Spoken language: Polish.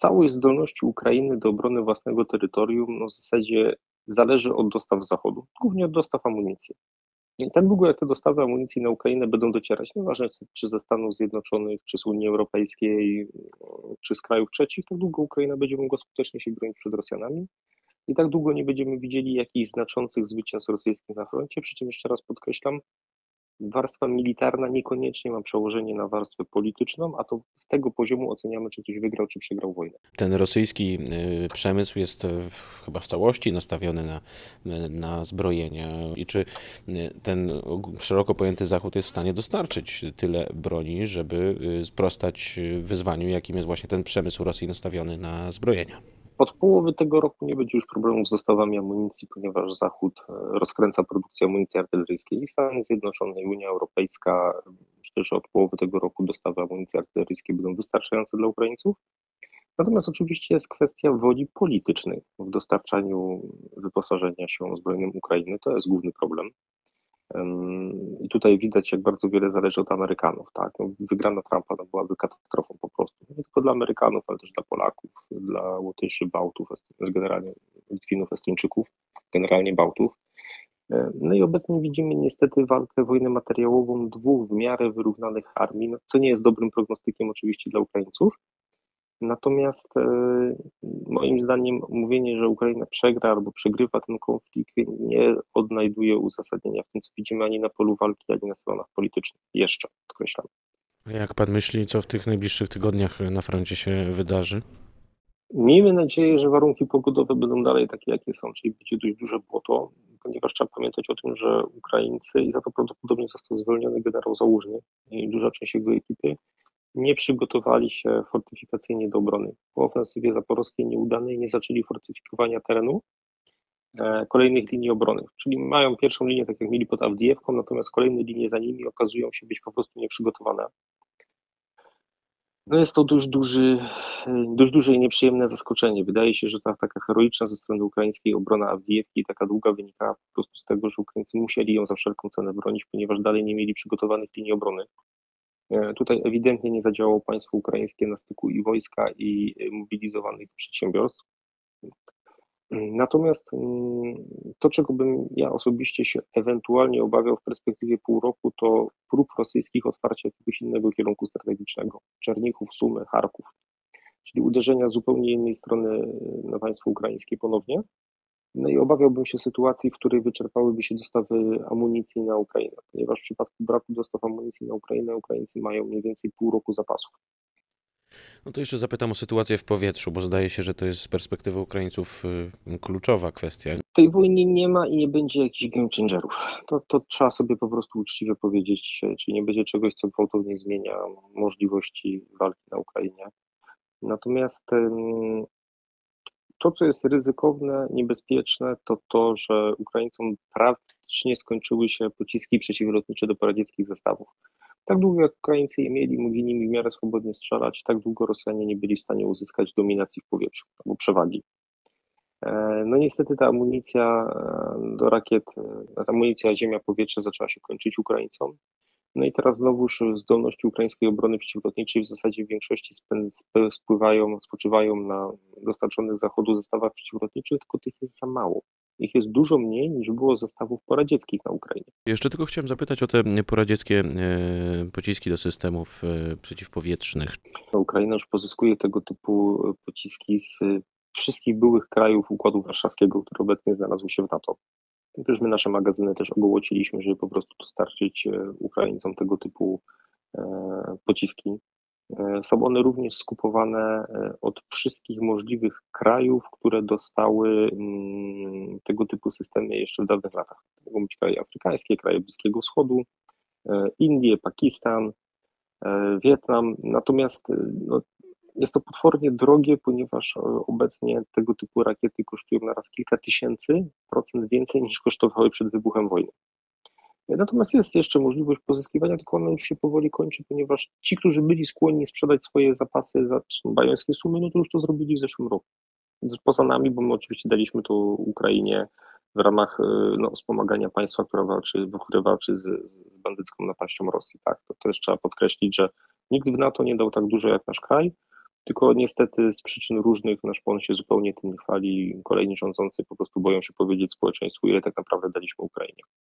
całość zdolności Ukrainy do obrony własnego terytorium no w zasadzie zależy od dostaw Zachodu, głównie od dostaw amunicji. I tak długo jak te dostawy amunicji na Ukrainę będą docierać, nieważne czy ze Stanów Zjednoczonych, czy z Unii Europejskiej, czy z krajów trzecich, tak długo Ukraina będzie mogła skutecznie się bronić przed Rosjanami i tak długo nie będziemy widzieli jakichś znaczących zwycięstw rosyjskich na froncie, przy czym jeszcze raz podkreślam, warstwa militarna niekoniecznie ma przełożenie na warstwę polityczną, a to z tego poziomu oceniamy, czy ktoś wygrał, czy przegrał wojnę. Ten rosyjski y, przemysł jest y, chyba w całości nastawiony na, na zbrojenie. I czy y, ten szeroko pojęty Zachód jest w stanie dostarczyć tyle broni, żeby sprostać wyzwaniu, jakim jest właśnie ten przemysł Rosji nastawiony na zbrojenia? Od połowy tego roku nie będzie już problemów z dostawami amunicji, ponieważ Zachód e, rozkręca produkcję amunicji artyleryjskiej i Stany Zjednoczone i Unia Europejska. Myślę, że od połowy tego roku dostawy amunicji artyleryjskiej będą wystarczające dla Ukraińców. Natomiast oczywiście jest kwestia woli politycznej w dostarczaniu wyposażenia się zbrojnym Ukrainy. To jest główny problem. I tutaj widać, jak bardzo wiele zależy od Amerykanów. Tak? No, wygrana Trumpa no, byłaby katastrofą po prostu. Nie tylko dla Amerykanów, ale też dla Polaków, dla Łotyszy, Bałtów, generalnie Litwinów, Estończyków, generalnie Bałtów. No i obecnie widzimy niestety walkę, wojnę materiałową dwóch w miarę wyrównanych armii, no, co nie jest dobrym prognostykiem oczywiście dla Ukraińców, Natomiast e, moim zdaniem mówienie, że Ukraina przegra albo przegrywa ten konflikt nie odnajduje uzasadnienia w tym, co widzimy ani na polu walki, ani na stronach politycznych. Jeszcze podkreślam. Jak pan myśli, co w tych najbliższych tygodniach na froncie się wydarzy? Miejmy nadzieję, że warunki pogodowe będą dalej takie, jakie są, czyli będzie dość duże błoto, ponieważ trzeba pamiętać o tym, że Ukraińcy, i za to prawdopodobnie został zwolniony generał Załużny i duża część jego ekipy, nie przygotowali się fortyfikacyjnie do obrony. Po ofensywie zaporowskiej nieudanej nie zaczęli fortyfikowania terenu e, kolejnych linii obrony, czyli mają pierwszą linię, tak jak mieli pod Awdijewką, natomiast kolejne linie za nimi okazują się być po prostu nieprzygotowane. No jest to dość, duży, dość duże i nieprzyjemne zaskoczenie. Wydaje się, że ta taka heroiczna ze strony ukraińskiej obrona Awdijewki, taka długa wynikała po prostu z tego, że Ukraińcy musieli ją za wszelką cenę bronić, ponieważ dalej nie mieli przygotowanych linii obrony. E, tutaj ewidentnie nie zadziałało państwo ukraińskie na styku i wojska, i e, mobilizowanych przedsiębiorstw. Natomiast mm, to, czego bym ja osobiście się ewentualnie obawiał w perspektywie pół roku, to prób rosyjskich otwarcia jakiegoś innego kierunku strategicznego. Czernichów, Sumy, Charków. Czyli uderzenia z zupełnie innej strony e, na państwo ukraińskie ponownie. No i obawiałbym się sytuacji, w której wyczerpałyby się dostawy amunicji na Ukrainę, ponieważ w przypadku braku dostaw amunicji na Ukrainę Ukraińcy mają mniej więcej pół roku zapasów. No to jeszcze zapytam o sytuację w powietrzu, bo zdaje się, że to jest z perspektywy Ukraińców y, kluczowa kwestia. W tej wojnie nie ma i nie będzie jakichś game changerów. To, to trzeba sobie po prostu uczciwie powiedzieć, czyli nie będzie czegoś, co gwałtownie zmienia możliwości walki na Ukrainie. Natomiast to, co jest ryzykowne, niebezpieczne, to to, że Ukraińcom praktycznie skończyły się pociski przeciwlotnicze do poradzieckich zestawów. Tak długo jak Ukraińcy je mieli, mogli nimi w miarę swobodnie strzelać, tak długo Rosjanie nie byli w stanie uzyskać dominacji w powietrzu albo przewagi. E, no niestety ta amunicja e, do rakiet, e, ta amunicja ziemia-powietrze zaczęła się kończyć Ukraińcom. No i teraz znowuż zdolności ukraińskiej obrony przeciwlotniczej w zasadzie w większości spływają, spoczywają na dostarczonych zachodu zestawach przeciwlotniczych, tylko tych jest za mało. Ich jest dużo mniej niż było zestawów poradzieckich na Ukrainie. Jeszcze tylko chciałem zapytać o te poradzieckie e, pociski do systemów e, przeciwpowietrznych. Ukraina już pozyskuje tego typu pociski z wszystkich byłych krajów Układu Warszawskiego, który obecnie znalazł się w NATO. Też my nasze magazyny też ogołociliśmy, żeby po prostu dostarczyć e, Ukraińcom tego typu e, pociski. E, są one również skupowane od wszystkich możliwych krajów, które dostały mm, tego typu systemy jeszcze w dawnych latach. To mogą być kraje afrykańskie, kraje Bliskiego Wschodu, Indie, Pakistan, Wietnam. Natomiast no, jest to potwornie drogie, ponieważ e, obecnie tego typu rakiety kosztują na raz kilka tysięcy procent więcej niż kosztowały przed wybuchem wojny. Natomiast jest jeszcze możliwość pozyskiwania, tylko ona już się powoli kończy, ponieważ ci, którzy byli skłonni sprzedać swoje zapasy za bajońskie sumy, no to już to zrobili w zeszłym roku. Poza nami, bo my oczywiście daliśmy to Ukrainie w ramach e, no, wspomagania państwa, które walczy, które walczy z, z bandycką napaścią Rosji. Tak, to też trzeba podkreślić, że nikt w NATO nie dał tak dużo jak nasz kraj, Tylko niestety z przyczyn różnych nasz PON się zupełnie tym nie chwali. Kolejni rządzący po prostu boją się powiedzieć społeczeństwu, ile tak naprawdę daliśmy Ukrainie.